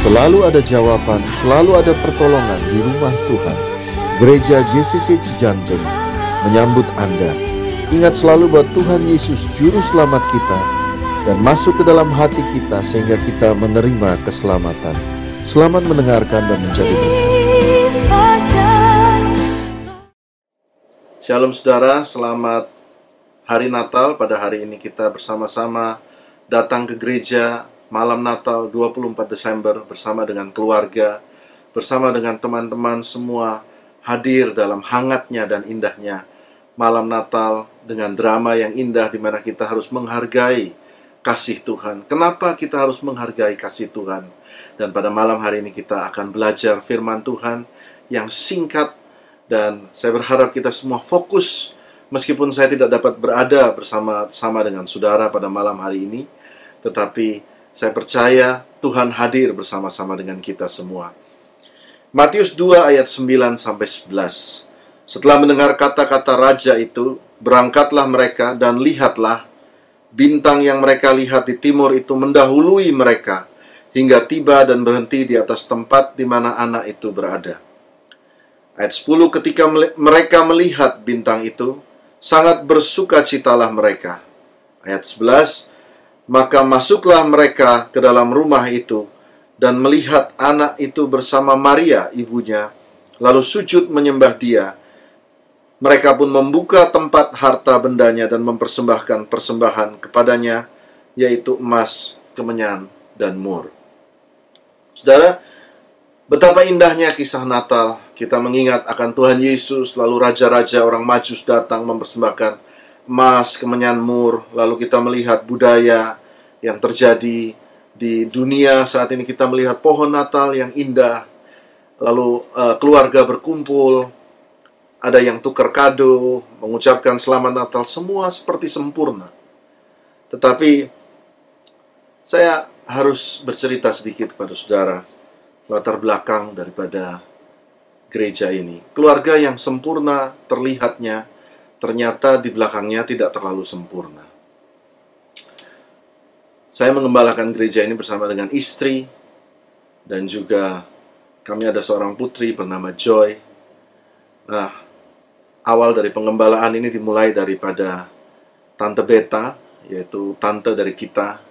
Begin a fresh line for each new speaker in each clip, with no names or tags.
Selalu ada jawaban, selalu ada pertolongan di rumah Tuhan. Gereja JCC Cijantung menyambut Anda. Ingat selalu bahwa Tuhan Yesus juru selamat kita dan masuk ke dalam hati kita sehingga kita menerima keselamatan. Selamat mendengarkan dan menjadi berkat.
Shalom saudara, selamat hari Natal. Pada hari ini kita bersama-sama datang ke gereja malam Natal 24 Desember bersama dengan keluarga, bersama dengan teman-teman semua hadir dalam hangatnya dan indahnya malam Natal dengan drama yang indah di mana kita harus menghargai kasih Tuhan. Kenapa kita harus menghargai kasih Tuhan? Dan pada malam hari ini kita akan belajar firman Tuhan yang singkat dan saya berharap kita semua fokus meskipun saya tidak dapat berada bersama sama dengan saudara pada malam hari ini, tetapi saya percaya Tuhan hadir bersama-sama dengan kita semua. Matius 2 ayat 9 sampai 11. Setelah mendengar kata-kata raja itu, berangkatlah mereka dan lihatlah bintang yang mereka lihat di timur itu mendahului mereka hingga tiba dan berhenti di atas tempat di mana anak itu berada. Ayat 10 ketika mereka melihat bintang itu, sangat bersukacitalah mereka. Ayat 11 maka masuklah mereka ke dalam rumah itu dan melihat anak itu bersama Maria, ibunya, lalu sujud menyembah dia. Mereka pun membuka tempat harta bendanya dan mempersembahkan persembahan kepadanya, yaitu emas, kemenyan, dan mur. Saudara, betapa indahnya kisah Natal. Kita mengingat akan Tuhan Yesus, lalu raja-raja orang Majus datang mempersembahkan emas, kemenyan mur, lalu kita melihat budaya yang terjadi di dunia saat ini kita melihat pohon Natal yang indah, lalu uh, keluarga berkumpul, ada yang tukar kado, mengucapkan selamat Natal, semua seperti sempurna. Tetapi saya harus bercerita sedikit kepada saudara latar belakang daripada gereja ini. Keluarga yang sempurna terlihatnya ternyata di belakangnya tidak terlalu sempurna. Saya mengembalakan gereja ini bersama dengan istri dan juga kami ada seorang putri bernama Joy. Nah, awal dari pengembalaan ini dimulai daripada tante Beta, yaitu tante dari kita.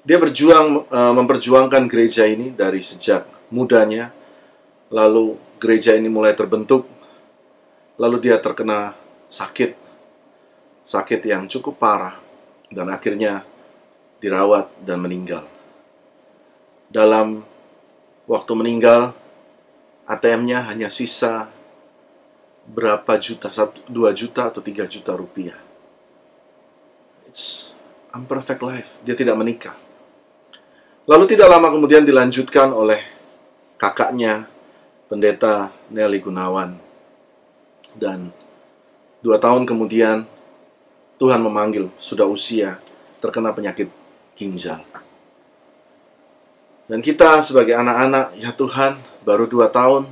Dia berjuang e, memperjuangkan gereja ini dari sejak mudanya. Lalu gereja ini mulai terbentuk. Lalu dia terkena sakit, sakit yang cukup parah, dan akhirnya dirawat dan meninggal. Dalam waktu meninggal, ATM-nya hanya sisa berapa juta, satu, dua juta atau tiga juta rupiah. It's imperfect life. Dia tidak menikah. Lalu tidak lama kemudian dilanjutkan oleh kakaknya, pendeta Nelly Gunawan. Dan Dua tahun kemudian, Tuhan memanggil, sudah usia, terkena penyakit ginjal. Dan kita sebagai anak-anak, ya Tuhan, baru dua tahun,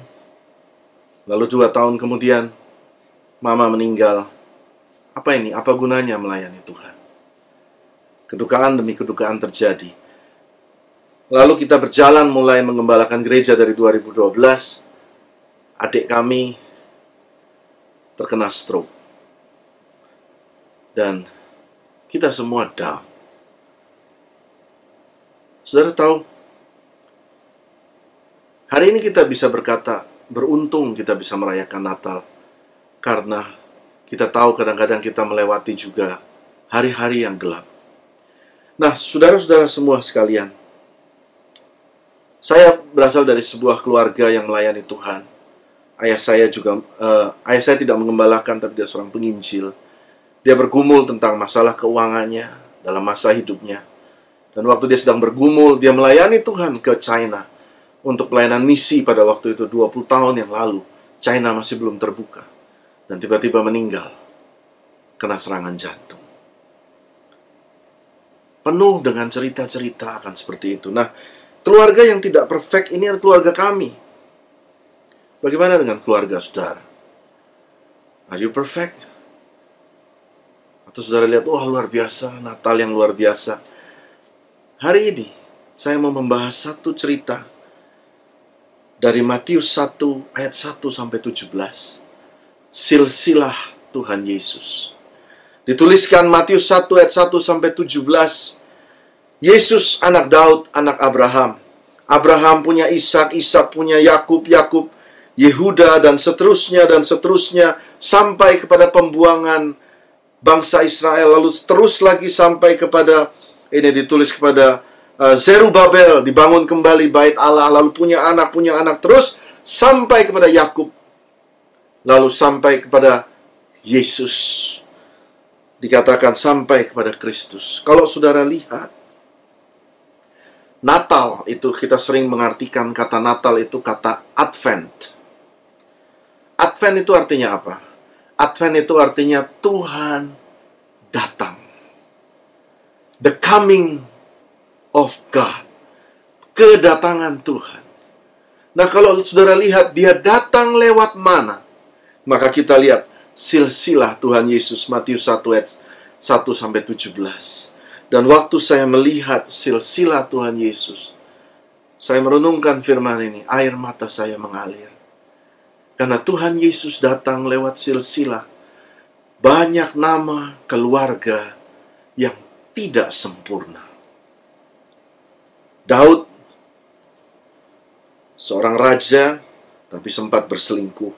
lalu dua tahun kemudian, mama meninggal. Apa ini? Apa gunanya melayani Tuhan? Kedukaan demi kedukaan terjadi. Lalu kita berjalan mulai mengembalakan gereja dari 2012. Adik kami terkena stroke dan kita semua down. Saudara tahu, hari ini kita bisa berkata, beruntung kita bisa merayakan Natal, karena kita tahu kadang-kadang kita melewati juga hari-hari yang gelap. Nah, saudara-saudara semua sekalian, saya berasal dari sebuah keluarga yang melayani Tuhan. Ayah saya juga, uh, ayah saya tidak mengembalakan, tapi dia seorang penginjil dia bergumul tentang masalah keuangannya dalam masa hidupnya. Dan waktu dia sedang bergumul, dia melayani Tuhan ke China untuk pelayanan misi pada waktu itu 20 tahun yang lalu. China masih belum terbuka. Dan tiba-tiba meninggal. Kena serangan jantung. Penuh dengan cerita-cerita akan seperti itu. Nah, keluarga yang tidak perfect ini adalah keluarga kami. Bagaimana dengan keluarga saudara? Are you perfect? Atau saudara lihat, wah luar biasa, Natal yang luar biasa. Hari ini, saya mau membahas satu cerita dari Matius 1 ayat 1 sampai 17. Silsilah Tuhan Yesus. Dituliskan Matius 1 ayat 1 sampai 17. Yesus anak Daud, anak Abraham. Abraham punya Ishak, Ishak punya Yakub, Yakub Yehuda dan seterusnya dan seterusnya sampai kepada pembuangan bangsa Israel lalu terus lagi sampai kepada ini ditulis kepada uh, Zerubabel dibangun kembali bait Allah lalu punya anak punya anak terus sampai kepada Yakub lalu sampai kepada Yesus dikatakan sampai kepada Kristus kalau saudara lihat Natal itu kita sering mengartikan kata Natal itu kata Advent. Advent itu artinya apa? Advent itu artinya Tuhan datang. The coming of God. Kedatangan Tuhan. Nah, kalau saudara lihat dia datang lewat mana? Maka kita lihat silsilah Tuhan Yesus Matius 1 ayat 1 sampai 17. Dan waktu saya melihat silsilah Tuhan Yesus, saya merenungkan firman ini, air mata saya mengalir. Karena Tuhan Yesus datang lewat silsilah banyak nama keluarga yang tidak sempurna. Daud, seorang raja, tapi sempat berselingkuh.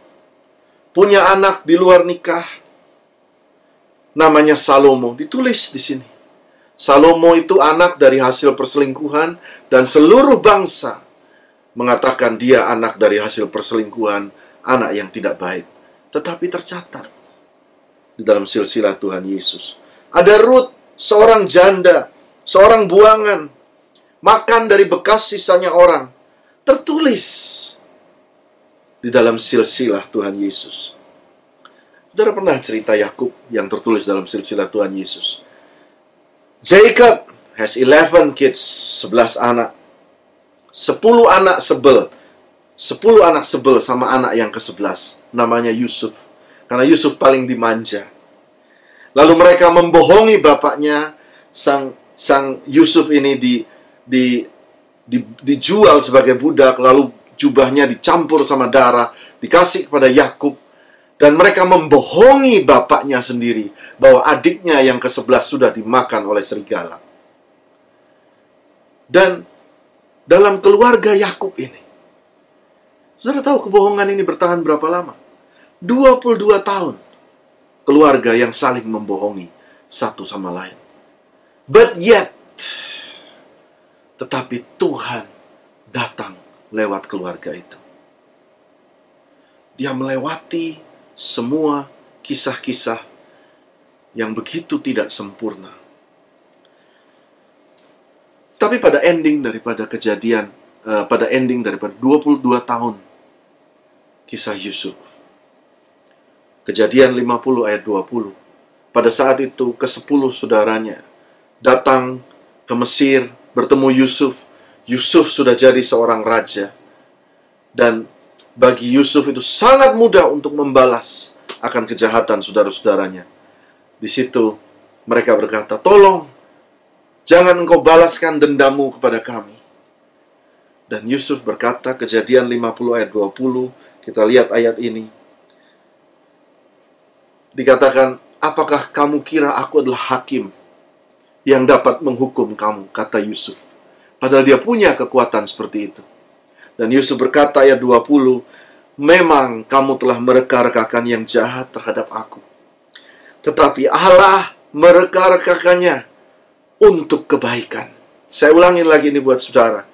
Punya anak di luar nikah, namanya Salomo, ditulis di sini. Salomo itu anak dari hasil perselingkuhan, dan seluruh bangsa mengatakan dia anak dari hasil perselingkuhan, anak yang tidak baik. Tetapi tercatat di dalam silsilah Tuhan Yesus. Ada Ruth, seorang janda, seorang buangan, makan dari bekas sisanya orang. Tertulis di dalam silsilah Tuhan Yesus. Saudara pernah cerita Yakub yang tertulis dalam silsilah Tuhan Yesus. Jacob has 11 kids, 11 anak. 10 anak sebel. 10 anak sebel sama anak yang ke-11. Namanya Yusuf. Karena Yusuf paling dimanja. Lalu mereka membohongi bapaknya, sang sang Yusuf ini di, di, di dijual sebagai budak, lalu jubahnya dicampur sama darah, dikasih kepada Yakub, dan mereka membohongi bapaknya sendiri bahwa adiknya yang ke-11 sudah dimakan oleh serigala. Dan dalam keluarga Yakub ini, Saudara tahu kebohongan ini bertahan berapa lama? 22 tahun. Keluarga yang saling membohongi satu sama lain. But yet, tetapi Tuhan datang lewat keluarga itu. Dia melewati semua kisah-kisah yang begitu tidak sempurna. Tapi pada ending daripada kejadian, uh, pada ending daripada 22 tahun kisah Yusuf, Kejadian 50 ayat 20. Pada saat itu ke-10 saudaranya datang ke Mesir bertemu Yusuf. Yusuf sudah jadi seorang raja. Dan bagi Yusuf itu sangat mudah untuk membalas akan kejahatan saudara-saudaranya. Di situ mereka berkata, "Tolong jangan engkau balaskan dendamu kepada kami." Dan Yusuf berkata, Kejadian 50 ayat 20, kita lihat ayat ini dikatakan, "Apakah kamu kira aku adalah hakim yang dapat menghukum kamu?" kata Yusuf. Padahal dia punya kekuatan seperti itu. Dan Yusuf berkata ayat 20, "Memang kamu telah mereka-rekakan yang jahat terhadap aku. Tetapi Allah mereka-rekakannya untuk kebaikan." Saya ulangi lagi ini buat saudara.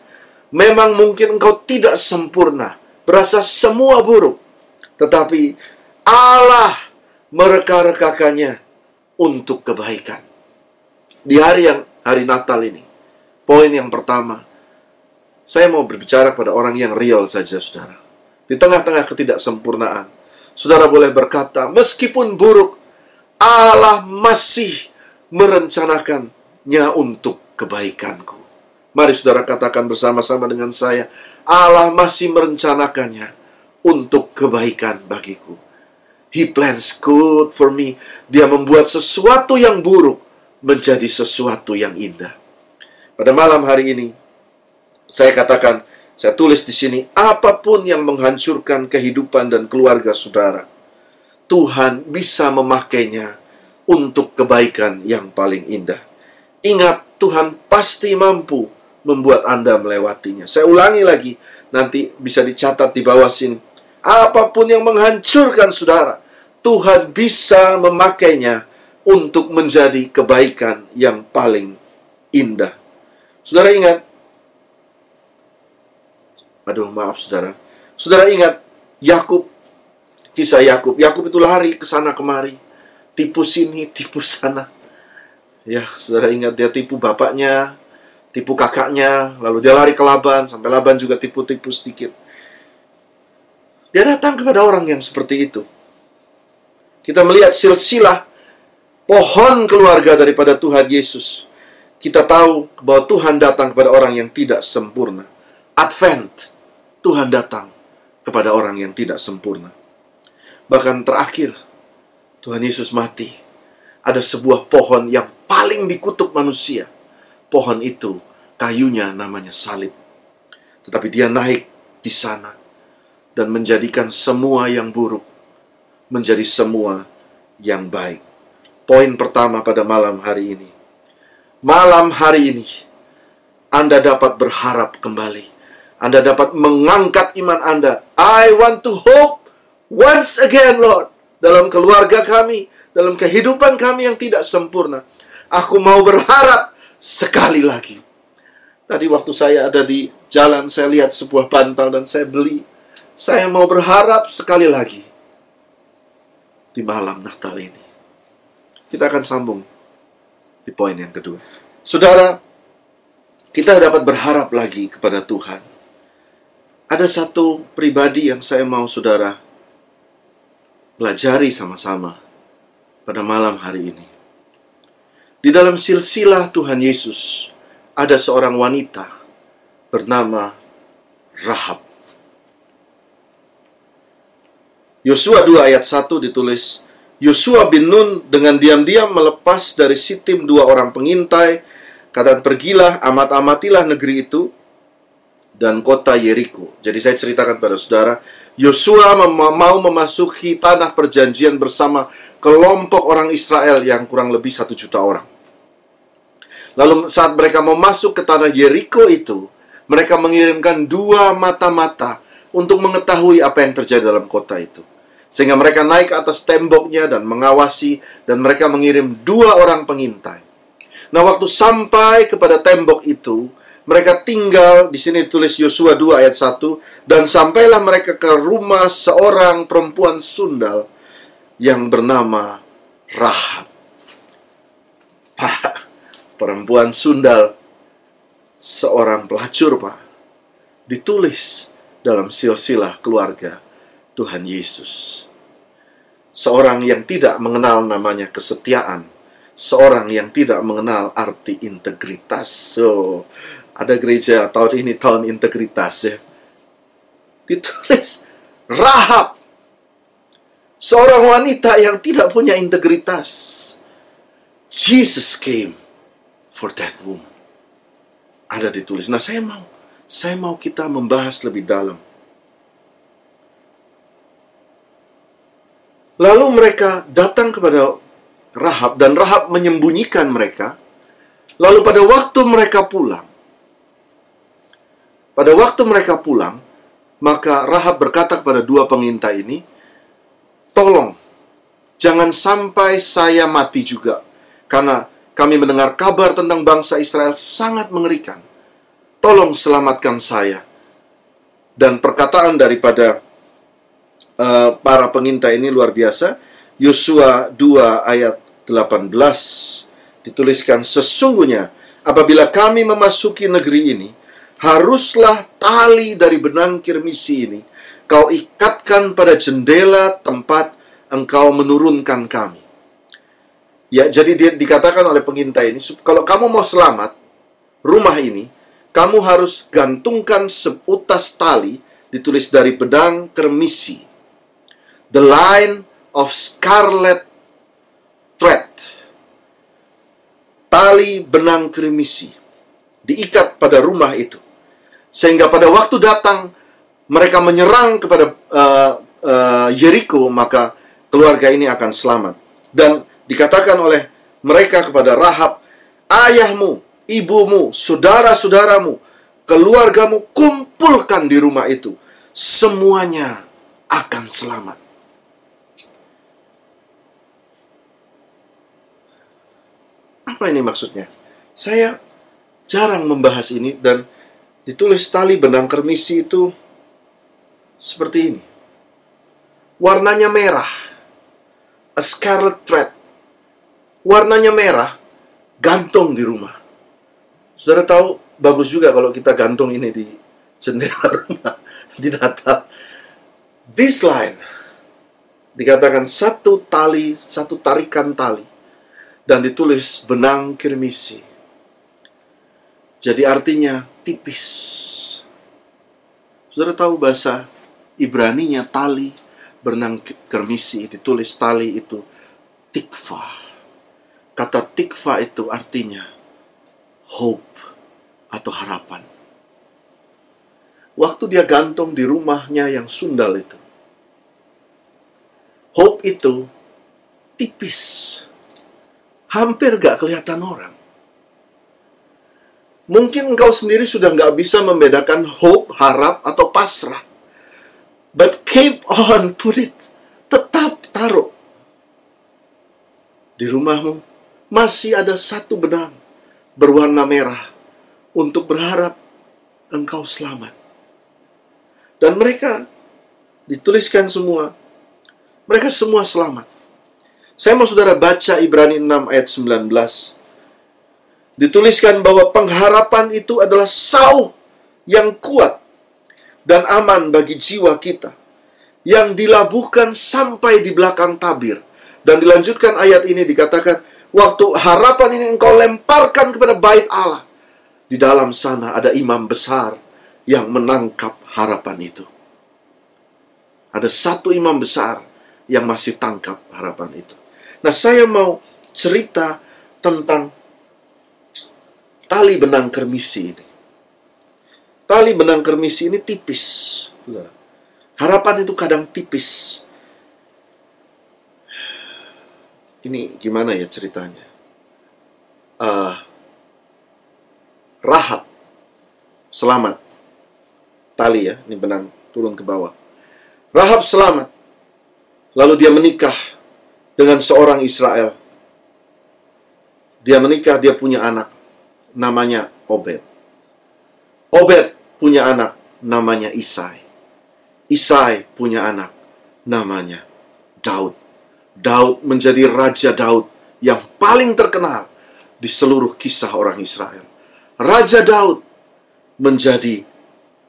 Memang mungkin engkau tidak sempurna, berasa semua buruk. Tetapi Allah mereka-rekakannya untuk kebaikan. Di hari yang hari Natal ini, poin yang pertama, saya mau berbicara pada orang yang real saja, saudara. Di tengah-tengah ketidaksempurnaan, saudara boleh berkata, meskipun buruk, Allah masih merencanakannya untuk kebaikanku. Mari saudara katakan bersama-sama dengan saya, Allah masih merencanakannya untuk kebaikan bagiku. He plans good for me. Dia membuat sesuatu yang buruk menjadi sesuatu yang indah. Pada malam hari ini, Saya katakan, saya tulis di sini, apa pun yang menghancurkan kehidupan dan keluarga saudara, Tuhan bisa memakainya untuk kebaikan yang paling indah. Ingat, Tuhan pasti mampu membuat Anda melewatinya. Saya ulangi lagi, nanti bisa dicatat di bawah sini. Apa pun yang menghancurkan saudara, Tuhan bisa memakainya untuk menjadi kebaikan yang paling indah. Saudara ingat, aduh maaf saudara, saudara ingat Yakub, kisah Yakub. Yakub itu lari ke sana kemari, tipu sini, tipu sana. Ya, saudara ingat dia tipu bapaknya, tipu kakaknya, lalu dia lari ke Laban, sampai Laban juga tipu-tipu sedikit. Dia datang kepada orang yang seperti itu. Kita melihat silsilah pohon keluarga daripada Tuhan Yesus. Kita tahu bahwa Tuhan datang kepada orang yang tidak sempurna. Advent, Tuhan datang kepada orang yang tidak sempurna. Bahkan terakhir, Tuhan Yesus mati. Ada sebuah pohon yang paling dikutuk manusia. Pohon itu, kayunya namanya salib. Tetapi dia naik di sana dan menjadikan semua yang buruk menjadi semua yang baik. Poin pertama pada malam hari ini. Malam hari ini, Anda dapat berharap kembali. Anda dapat mengangkat iman Anda. I want to hope once again, Lord. Dalam keluarga kami, dalam kehidupan kami yang tidak sempurna. Aku mau berharap sekali lagi. Tadi waktu saya ada di jalan, saya lihat sebuah bantal dan saya beli. Saya mau berharap sekali lagi di malam Natal ini. Kita akan sambung di poin yang kedua. Saudara, kita dapat berharap lagi kepada Tuhan. Ada satu pribadi yang saya mau saudara pelajari sama-sama pada malam hari ini. Di dalam silsilah Tuhan Yesus, ada seorang wanita bernama Rahab. Yosua 2 ayat 1 ditulis, Yosua bin Nun dengan diam-diam melepas dari Sitim dua orang pengintai, kata pergilah, amat-amatilah negeri itu, dan kota Yeriko. Jadi saya ceritakan pada saudara, Yosua mem mau memasuki tanah perjanjian bersama kelompok orang Israel yang kurang lebih satu juta orang. Lalu saat mereka mau masuk ke tanah Yeriko itu, mereka mengirimkan dua mata-mata untuk mengetahui apa yang terjadi dalam kota itu. Sehingga mereka naik ke atas temboknya dan mengawasi dan mereka mengirim dua orang pengintai. Nah, waktu sampai kepada tembok itu, mereka tinggal di sini tulis Yosua 2 ayat 1 dan sampailah mereka ke rumah seorang perempuan sundal yang bernama Rahab. Pak, perempuan sundal seorang pelacur, Pak. Ditulis dalam silsilah keluarga Tuhan Yesus. Seorang yang tidak mengenal namanya kesetiaan, seorang yang tidak mengenal arti integritas. So, ada gereja tahun ini tahun integritas ya. Ditulis Rahab. Seorang wanita yang tidak punya integritas. Jesus came for that woman. Ada ditulis. Nah, saya mau saya mau kita membahas lebih dalam. Lalu mereka datang kepada Rahab dan Rahab menyembunyikan mereka. Lalu pada waktu mereka pulang, pada waktu mereka pulang, maka Rahab berkata kepada dua pengintai ini, "Tolong, jangan sampai saya mati juga, karena kami mendengar kabar tentang bangsa Israel sangat mengerikan tolong selamatkan saya. Dan perkataan daripada uh, para pengintai ini luar biasa. Yosua 2 ayat 18 dituliskan sesungguhnya apabila kami memasuki negeri ini haruslah tali dari benang kirmisi ini kau ikatkan pada jendela tempat engkau menurunkan kami. Ya, jadi dia dikatakan oleh pengintai ini, kalau kamu mau selamat, rumah ini kamu harus gantungkan seutas tali ditulis dari pedang kermisi. The line of scarlet thread. Tali benang kermisi diikat pada rumah itu. Sehingga pada waktu datang mereka menyerang kepada uh, uh, Yeriko, maka keluarga ini akan selamat. Dan dikatakan oleh mereka kepada Rahab, ayahmu, ibumu, saudara-saudaramu, keluargamu kumpulkan di rumah itu. Semuanya akan selamat. Apa ini maksudnya? Saya jarang membahas ini dan ditulis tali benang kermisi itu seperti ini. Warnanya merah. A scarlet thread. Warnanya merah, gantung di rumah. Saudara tahu, bagus juga kalau kita gantung ini di jendela rumah di Natal. This line dikatakan satu tali, satu tarikan tali dan ditulis benang kirmisi. Jadi artinya tipis. Saudara tahu bahasa Ibraninya tali benang kirmisi ditulis tali itu tikva. Kata tikva itu artinya hope atau harapan. Waktu dia gantung di rumahnya yang sundal itu. Hope itu tipis. Hampir gak kelihatan orang. Mungkin engkau sendiri sudah gak bisa membedakan hope, harap, atau pasrah. But keep on, put it. Tetap taruh. Di rumahmu masih ada satu benang berwarna merah untuk berharap engkau selamat. Dan mereka dituliskan semua, mereka semua selamat. Saya mau saudara baca Ibrani 6 ayat 19. Dituliskan bahwa pengharapan itu adalah sauh yang kuat dan aman bagi jiwa kita. Yang dilabuhkan sampai di belakang tabir. Dan dilanjutkan ayat ini dikatakan, waktu harapan ini engkau lemparkan kepada bait Allah di dalam sana ada imam besar yang menangkap harapan itu. Ada satu imam besar yang masih tangkap harapan itu. Nah, saya mau cerita tentang tali benang kermisi ini. Tali benang kermisi ini tipis. Harapan itu kadang tipis. Ini gimana ya ceritanya? Uh, Rahab selamat. Tali ya, ini benang turun ke bawah. Rahab selamat. Lalu dia menikah dengan seorang Israel. Dia menikah, dia punya anak. Namanya Obed. Obed punya anak. Namanya Isai. Isai punya anak. Namanya Daud. Daud menjadi Raja Daud yang paling terkenal di seluruh kisah orang Israel. Raja Daud menjadi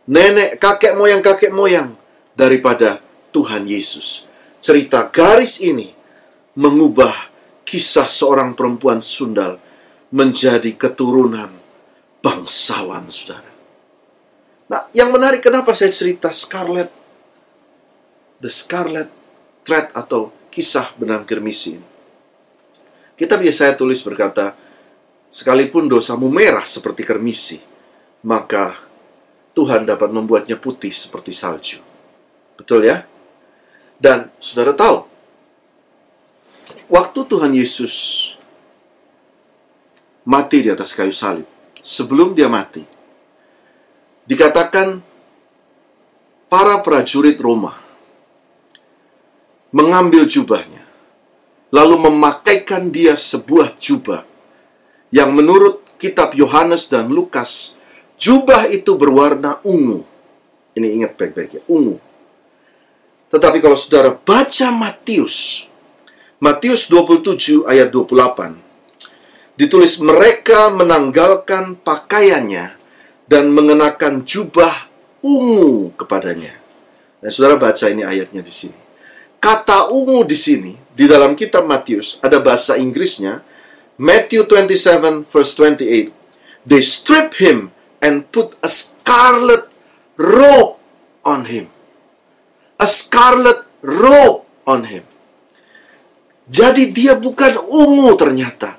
nenek kakek moyang kakek moyang daripada Tuhan Yesus. Cerita garis ini mengubah kisah seorang perempuan sundal menjadi keturunan bangsawan, saudara. Nah, yang menarik kenapa saya cerita Scarlet, The Scarlet Thread atau kisah benang kirmisi Kita biasa tulis berkata, Sekalipun dosamu merah seperti kermisi, maka Tuhan dapat membuatnya putih seperti salju. Betul ya? Dan saudara tahu, waktu Tuhan Yesus mati di atas kayu salib, sebelum dia mati, dikatakan para prajurit Roma mengambil jubahnya, lalu memakaikan dia sebuah jubah yang menurut kitab Yohanes dan Lukas, jubah itu berwarna ungu. Ini ingat baik-baik ya, ungu. Tetapi kalau saudara baca Matius, Matius 27 ayat 28, ditulis mereka menanggalkan pakaiannya dan mengenakan jubah ungu kepadanya. Nah, saudara baca ini ayatnya di sini. Kata ungu di sini, di dalam kitab Matius, ada bahasa Inggrisnya, Matthew 27 verse 28. They strip him and put a scarlet robe on him. A scarlet robe on him. Jadi dia bukan ungu ternyata.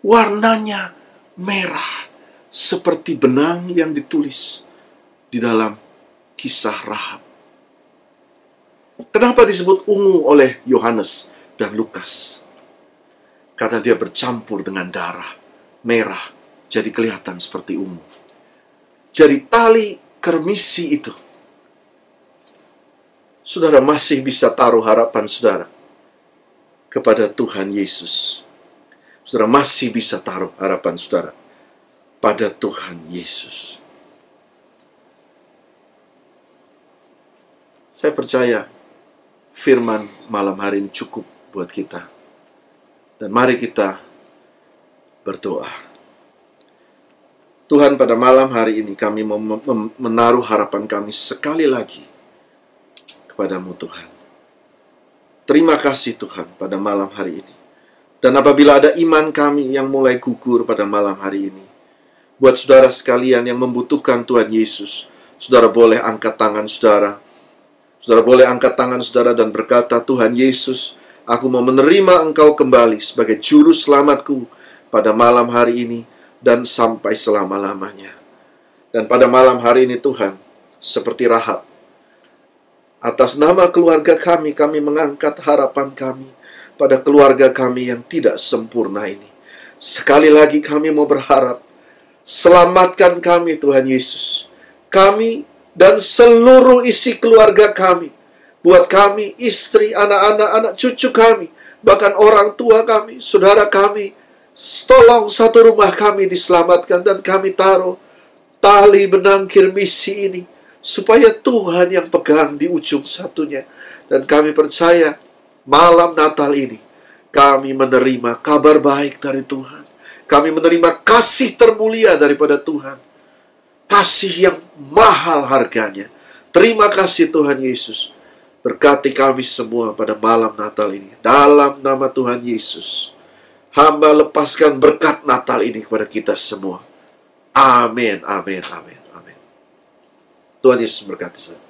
Warnanya merah seperti benang yang ditulis di dalam kisah Rahab. Kenapa disebut ungu oleh Yohanes dan Lukas? Karena dia bercampur dengan darah merah, jadi kelihatan seperti ungu. Jadi tali kermisi itu, saudara masih bisa taruh harapan saudara kepada Tuhan Yesus. Saudara masih bisa taruh harapan saudara pada Tuhan Yesus. Saya percaya firman malam hari ini cukup buat kita. Dan mari kita berdoa. Tuhan pada malam hari ini kami menaruh harapan kami sekali lagi kepadamu Tuhan. Terima kasih Tuhan pada malam hari ini. Dan apabila ada iman kami yang mulai gugur pada malam hari ini, buat saudara sekalian yang membutuhkan Tuhan Yesus, saudara boleh angkat tangan saudara Saudara boleh angkat tangan saudara dan berkata, Tuhan Yesus, aku mau menerima engkau kembali sebagai juru selamatku pada malam hari ini dan sampai selama-lamanya. Dan pada malam hari ini Tuhan, seperti Rahab, atas nama keluarga kami, kami mengangkat harapan kami pada keluarga kami yang tidak sempurna ini. Sekali lagi kami mau berharap, selamatkan kami Tuhan Yesus. Kami dan seluruh isi keluarga kami. Buat kami, istri, anak-anak, anak cucu kami, bahkan orang tua kami, saudara kami. Tolong satu rumah kami diselamatkan dan kami taruh tali benang kirmisi ini supaya Tuhan yang pegang di ujung satunya. Dan kami percaya malam Natal ini kami menerima kabar baik dari Tuhan. Kami menerima kasih termulia daripada Tuhan kasih yang mahal harganya. Terima kasih Tuhan Yesus. Berkati kami semua pada malam Natal ini. Dalam nama Tuhan Yesus. Hamba lepaskan berkat Natal ini kepada kita semua. Amin, amin, amin, amin. Tuhan Yesus berkati saya.